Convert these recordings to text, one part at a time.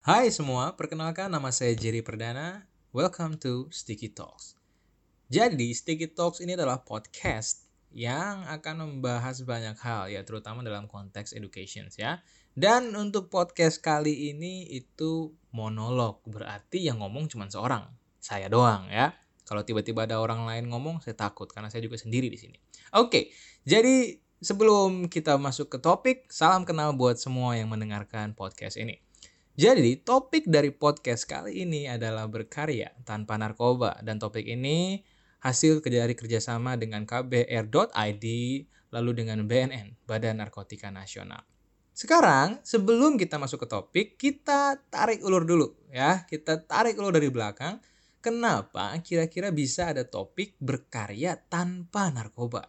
Hai semua, perkenalkan nama saya Jerry Perdana. Welcome to Sticky Talks. Jadi, Sticky Talks ini adalah podcast yang akan membahas banyak hal ya, terutama dalam konteks education ya. Dan untuk podcast kali ini itu monolog, berarti yang ngomong cuma seorang, saya doang ya. Kalau tiba-tiba ada orang lain ngomong, saya takut karena saya juga sendiri di sini. Oke, jadi sebelum kita masuk ke topik, salam kenal buat semua yang mendengarkan podcast ini. Jadi, topik dari podcast kali ini adalah berkarya tanpa narkoba dan topik ini hasil dari kerjasama dengan KBR.id lalu dengan BNN, Badan Narkotika Nasional. Sekarang, sebelum kita masuk ke topik, kita tarik ulur dulu ya. Kita tarik ulur dari belakang. Kenapa kira-kira bisa ada topik berkarya tanpa narkoba?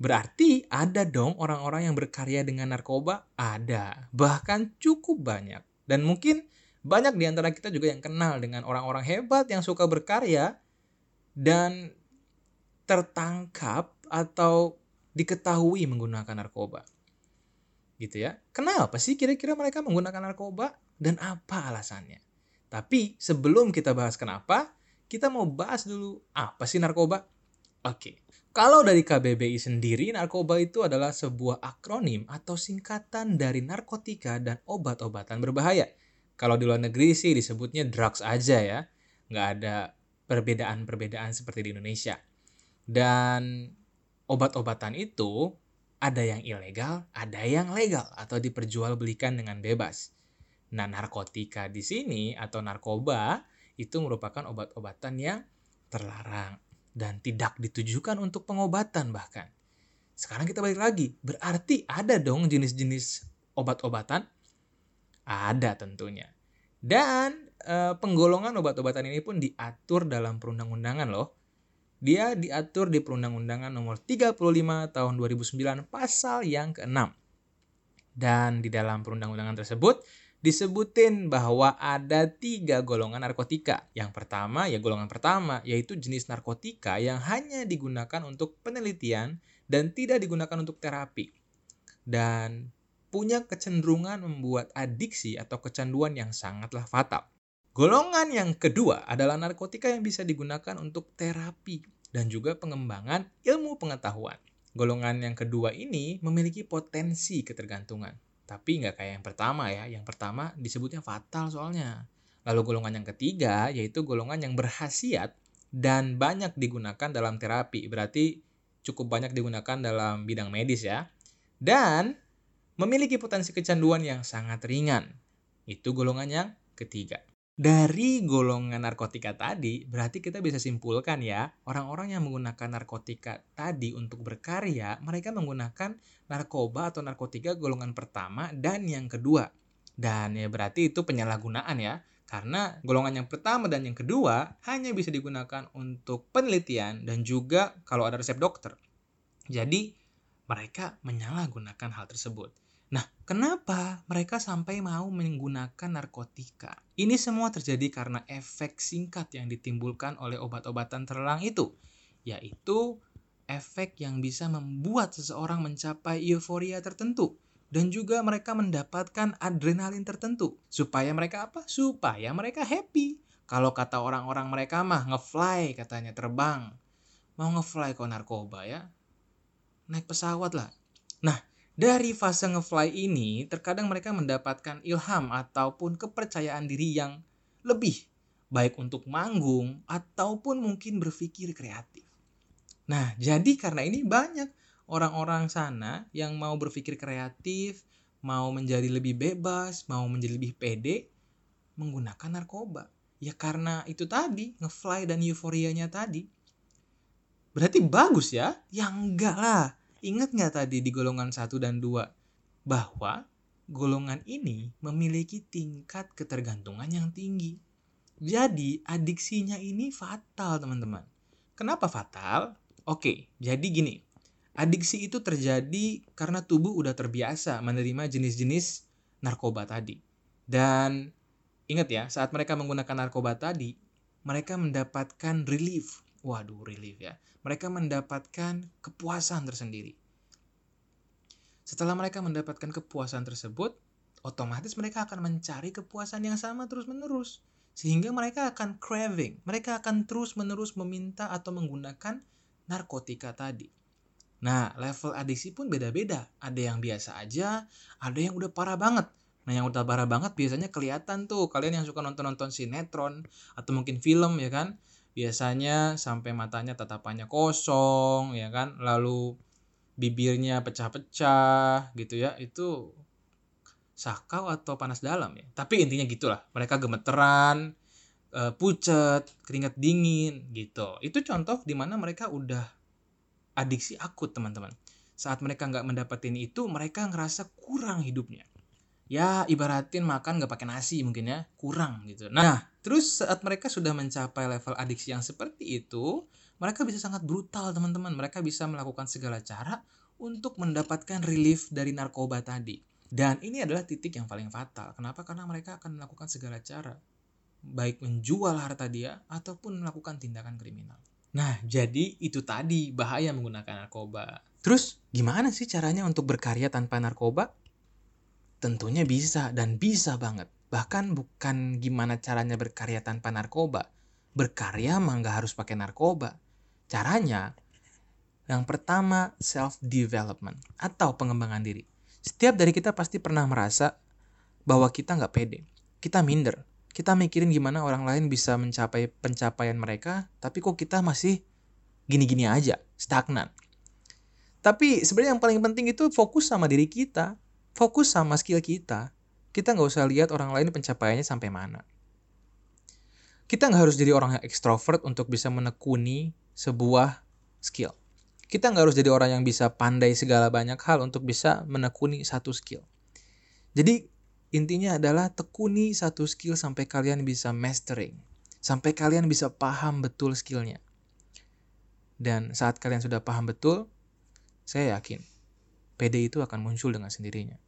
Berarti ada dong orang-orang yang berkarya dengan narkoba? Ada, bahkan cukup banyak. Dan mungkin banyak di antara kita juga yang kenal dengan orang-orang hebat yang suka berkarya dan tertangkap atau diketahui menggunakan narkoba. Gitu ya. Kenapa sih kira-kira mereka menggunakan narkoba dan apa alasannya? Tapi sebelum kita bahas kenapa, kita mau bahas dulu apa sih narkoba? Oke. Kalau dari KBBI sendiri, narkoba itu adalah sebuah akronim atau singkatan dari narkotika dan obat-obatan berbahaya. Kalau di luar negeri sih disebutnya drugs aja ya. Nggak ada perbedaan-perbedaan seperti di Indonesia. Dan obat-obatan itu ada yang ilegal, ada yang legal atau diperjualbelikan dengan bebas. Nah, narkotika di sini atau narkoba itu merupakan obat-obatan yang terlarang dan tidak ditujukan untuk pengobatan bahkan. Sekarang kita balik lagi, berarti ada dong jenis-jenis obat-obatan? Ada tentunya. Dan e, penggolongan obat-obatan ini pun diatur dalam perundang-undangan loh. Dia diatur di Perundang-Undangan nomor 35 tahun 2009 pasal yang ke-6. Dan di dalam perundang-undangan tersebut disebutin bahwa ada tiga golongan narkotika. Yang pertama, ya golongan pertama, yaitu jenis narkotika yang hanya digunakan untuk penelitian dan tidak digunakan untuk terapi. Dan punya kecenderungan membuat adiksi atau kecanduan yang sangatlah fatal. Golongan yang kedua adalah narkotika yang bisa digunakan untuk terapi dan juga pengembangan ilmu pengetahuan. Golongan yang kedua ini memiliki potensi ketergantungan tapi nggak kayak yang pertama ya. Yang pertama disebutnya fatal soalnya. Lalu golongan yang ketiga yaitu golongan yang berhasiat dan banyak digunakan dalam terapi. Berarti cukup banyak digunakan dalam bidang medis ya. Dan memiliki potensi kecanduan yang sangat ringan. Itu golongan yang ketiga. Dari golongan narkotika tadi, berarti kita bisa simpulkan ya, orang-orang yang menggunakan narkotika tadi untuk berkarya, mereka menggunakan narkoba atau narkotika golongan pertama dan yang kedua. Dan ya berarti itu penyalahgunaan ya, karena golongan yang pertama dan yang kedua hanya bisa digunakan untuk penelitian dan juga kalau ada resep dokter. Jadi, mereka menyalahgunakan hal tersebut. Nah, kenapa mereka sampai mau menggunakan narkotika? Ini semua terjadi karena efek singkat yang ditimbulkan oleh obat-obatan terlarang itu, yaitu efek yang bisa membuat seseorang mencapai euforia tertentu dan juga mereka mendapatkan adrenalin tertentu supaya mereka apa? Supaya mereka happy. Kalau kata orang-orang mereka mah ngefly katanya terbang. Mau ngefly kok narkoba ya? Naik pesawat lah. Nah, dari fase ngefly ini, terkadang mereka mendapatkan ilham ataupun kepercayaan diri yang lebih, baik untuk manggung ataupun mungkin berpikir kreatif. Nah, jadi karena ini banyak orang-orang sana yang mau berpikir kreatif, mau menjadi lebih bebas, mau menjadi lebih pede, menggunakan narkoba. Ya karena itu tadi, ngefly dan euforianya tadi. Berarti bagus ya? Ya enggak lah Ingat nggak tadi di golongan 1 dan 2 bahwa golongan ini memiliki tingkat ketergantungan yang tinggi. Jadi adiksinya ini fatal teman-teman. Kenapa fatal? Oke, jadi gini. Adiksi itu terjadi karena tubuh udah terbiasa menerima jenis-jenis narkoba tadi. Dan ingat ya, saat mereka menggunakan narkoba tadi, mereka mendapatkan relief waduh relief ya. Mereka mendapatkan kepuasan tersendiri. Setelah mereka mendapatkan kepuasan tersebut, otomatis mereka akan mencari kepuasan yang sama terus-menerus. Sehingga mereka akan craving, mereka akan terus-menerus meminta atau menggunakan narkotika tadi. Nah, level adiksi pun beda-beda. Ada yang biasa aja, ada yang udah parah banget. Nah, yang udah parah banget biasanya kelihatan tuh kalian yang suka nonton-nonton sinetron atau mungkin film ya kan. Biasanya sampai matanya tatapannya kosong ya kan, lalu bibirnya pecah-pecah gitu ya. Itu sakau atau panas dalam ya. Tapi intinya gitulah. Mereka gemeteran, uh, pucet, keringat dingin gitu. Itu contoh di mana mereka udah adiksi akut teman-teman. Saat mereka nggak mendapatkan itu, mereka ngerasa kurang hidupnya. Ya ibaratin makan nggak pakai nasi mungkin ya, kurang gitu. Nah, terus saat mereka sudah mencapai level adiksi yang seperti itu, mereka bisa sangat brutal teman-teman. Mereka bisa melakukan segala cara untuk mendapatkan relief dari narkoba tadi dan ini adalah titik yang paling fatal. Kenapa? Karena mereka akan melakukan segala cara. Baik menjual harta dia ataupun melakukan tindakan kriminal. Nah, jadi itu tadi bahaya menggunakan narkoba. Terus, gimana sih caranya untuk berkarya tanpa narkoba? Tentunya bisa dan bisa banget. Bahkan bukan gimana caranya berkarya tanpa narkoba. Berkarya mah nggak harus pakai narkoba. Caranya, yang pertama self-development atau pengembangan diri setiap dari kita pasti pernah merasa bahwa kita nggak pede. Kita minder. Kita mikirin gimana orang lain bisa mencapai pencapaian mereka, tapi kok kita masih gini-gini aja, stagnan. Tapi sebenarnya yang paling penting itu fokus sama diri kita, fokus sama skill kita. Kita nggak usah lihat orang lain pencapaiannya sampai mana. Kita nggak harus jadi orang yang ekstrovert untuk bisa menekuni sebuah skill. Kita nggak harus jadi orang yang bisa pandai segala banyak hal untuk bisa menekuni satu skill. Jadi intinya adalah tekuni satu skill sampai kalian bisa mastering. Sampai kalian bisa paham betul skillnya. Dan saat kalian sudah paham betul, saya yakin PD itu akan muncul dengan sendirinya.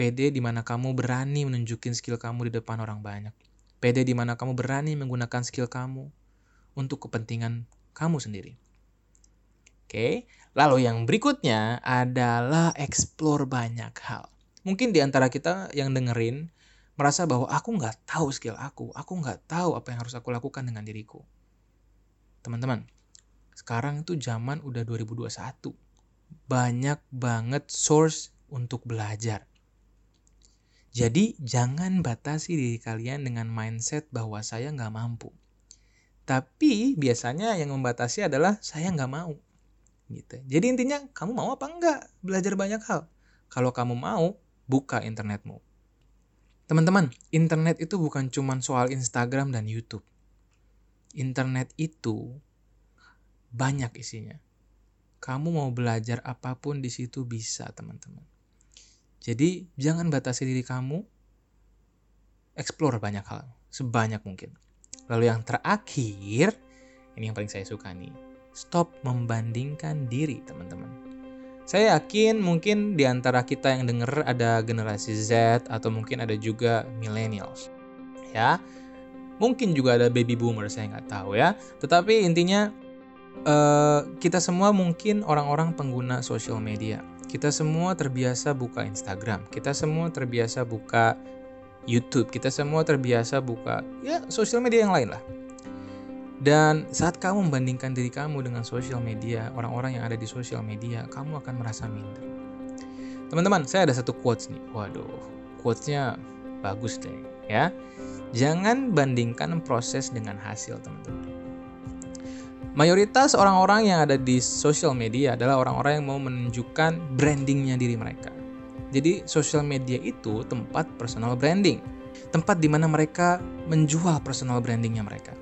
PD di mana kamu berani menunjukin skill kamu di depan orang banyak. PD di mana kamu berani menggunakan skill kamu untuk kepentingan kamu sendiri. Oke, lalu yang berikutnya adalah explore banyak hal. Mungkin di antara kita yang dengerin merasa bahwa aku nggak tahu skill aku, aku nggak tahu apa yang harus aku lakukan dengan diriku. Teman-teman, sekarang itu zaman udah 2021. Banyak banget source untuk belajar. Jadi jangan batasi diri kalian dengan mindset bahwa saya nggak mampu. Tapi biasanya yang membatasi adalah saya nggak mau gitu. Jadi intinya kamu mau apa enggak belajar banyak hal? Kalau kamu mau, buka internetmu. Teman-teman, internet itu bukan cuma soal Instagram dan YouTube. Internet itu banyak isinya. Kamu mau belajar apa pun di situ bisa, teman-teman. Jadi, jangan batasi diri kamu. Explore banyak hal, sebanyak mungkin. Lalu yang terakhir, ini yang paling saya suka nih stop membandingkan diri, teman-teman. Saya yakin mungkin di antara kita yang denger ada generasi Z atau mungkin ada juga millennials. Ya, mungkin juga ada baby boomer, saya nggak tahu ya. Tetapi intinya uh, kita semua mungkin orang-orang pengguna sosial media. Kita semua terbiasa buka Instagram, kita semua terbiasa buka YouTube, kita semua terbiasa buka ya sosial media yang lain lah. Dan saat kamu membandingkan diri kamu dengan sosial media, orang-orang yang ada di sosial media, kamu akan merasa minder. Teman-teman, saya ada satu quotes nih. Waduh, quotesnya bagus deh ya. Jangan bandingkan proses dengan hasil, teman-teman. Mayoritas orang-orang yang ada di sosial media adalah orang-orang yang mau menunjukkan brandingnya diri mereka. Jadi sosial media itu tempat personal branding, tempat di mana mereka menjual personal brandingnya mereka.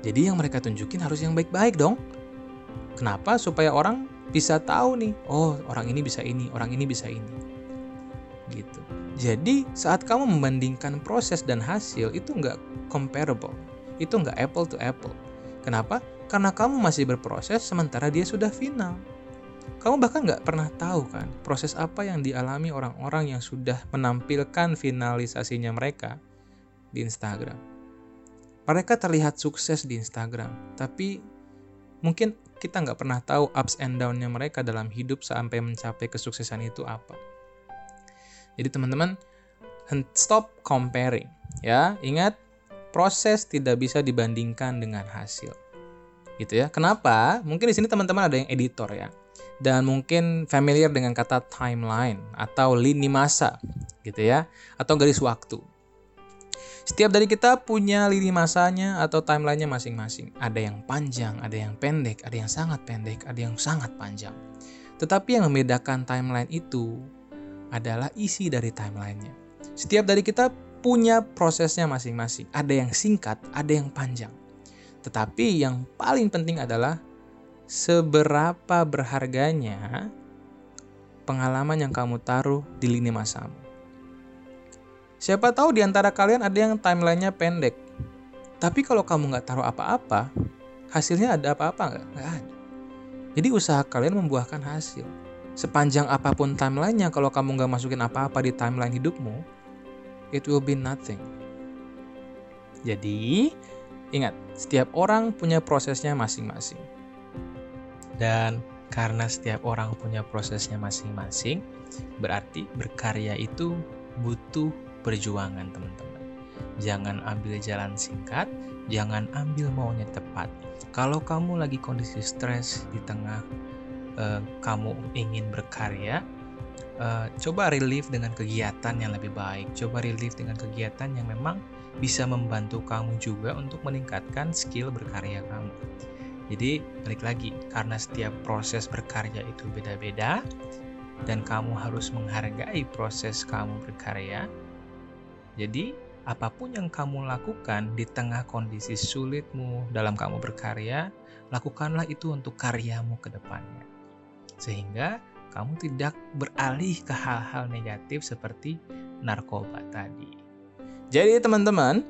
Jadi yang mereka tunjukin harus yang baik-baik dong. Kenapa? Supaya orang bisa tahu nih, oh orang ini bisa ini, orang ini bisa ini. Gitu. Jadi saat kamu membandingkan proses dan hasil itu nggak comparable. Itu nggak apple to apple. Kenapa? Karena kamu masih berproses sementara dia sudah final. Kamu bahkan nggak pernah tahu kan proses apa yang dialami orang-orang yang sudah menampilkan finalisasinya mereka di Instagram. Mereka terlihat sukses di Instagram, tapi mungkin kita nggak pernah tahu ups and down-nya mereka dalam hidup sampai mencapai kesuksesan itu apa. Jadi teman-teman stop comparing ya. Ingat proses tidak bisa dibandingkan dengan hasil. Gitu ya. Kenapa? Mungkin di sini teman-teman ada yang editor ya. Dan mungkin familiar dengan kata timeline atau lini masa gitu ya atau garis waktu. Setiap dari kita punya lini masanya atau timelinenya masing-masing. Ada yang panjang, ada yang pendek, ada yang sangat pendek, ada yang sangat panjang. Tetapi yang membedakan timeline itu adalah isi dari timelinenya. Setiap dari kita punya prosesnya masing-masing. Ada yang singkat, ada yang panjang. Tetapi yang paling penting adalah seberapa berharganya pengalaman yang kamu taruh di lini masamu. Siapa tahu di antara kalian ada yang timelinenya pendek. Tapi kalau kamu nggak taruh apa-apa, hasilnya ada apa-apa nggak? Nggak ada. Jadi usaha kalian membuahkan hasil. Sepanjang apa pun timelinenya, kalau kamu nggak masukin apa-apa di timeline hidupmu, it will be nothing. Jadi, ingat, setiap orang punya prosesnya masing-masing. Dan karena setiap orang punya prosesnya masing-masing, berarti berkarya itu butuh perjuangan, teman-teman. Jangan ambil jalan singkat, jangan ambil maunya tepat. Kalau kamu lagi kondisi stres di tengah uh, kamu ingin berkarya, uh, coba relief dengan kegiatan yang lebih baik. Coba relief dengan kegiatan yang memang bisa membantu kamu juga untuk meningkatkan skill berkarya kamu. Jadi, balik lagi, karena setiap proses berkarya itu beda-beda, dan kamu harus menghargai proses kamu berkarya. Jadi, apa pun yang kamu lakukan di tengah kondisi sulitmu dalam kamu berkarya, lakukanlah itu untuk karyamu ke depannya. Sehingga kamu tidak beralih ke hal-hal negatif seperti narkoba tadi. Jadi teman-teman,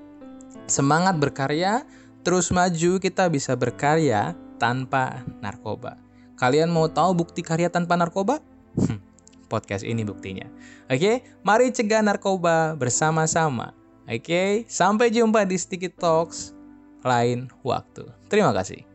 semangat berkarya, terus maju kita bisa berkarya tanpa narkoba. Kalian mau tahu bukti karya tanpa narkoba? Hmm, podcast ini buktinya. Oke, mari cegah narkoba bersama-sama. Oke, sampai jumpa di Sticky Talks lain waktu. Terima kasih.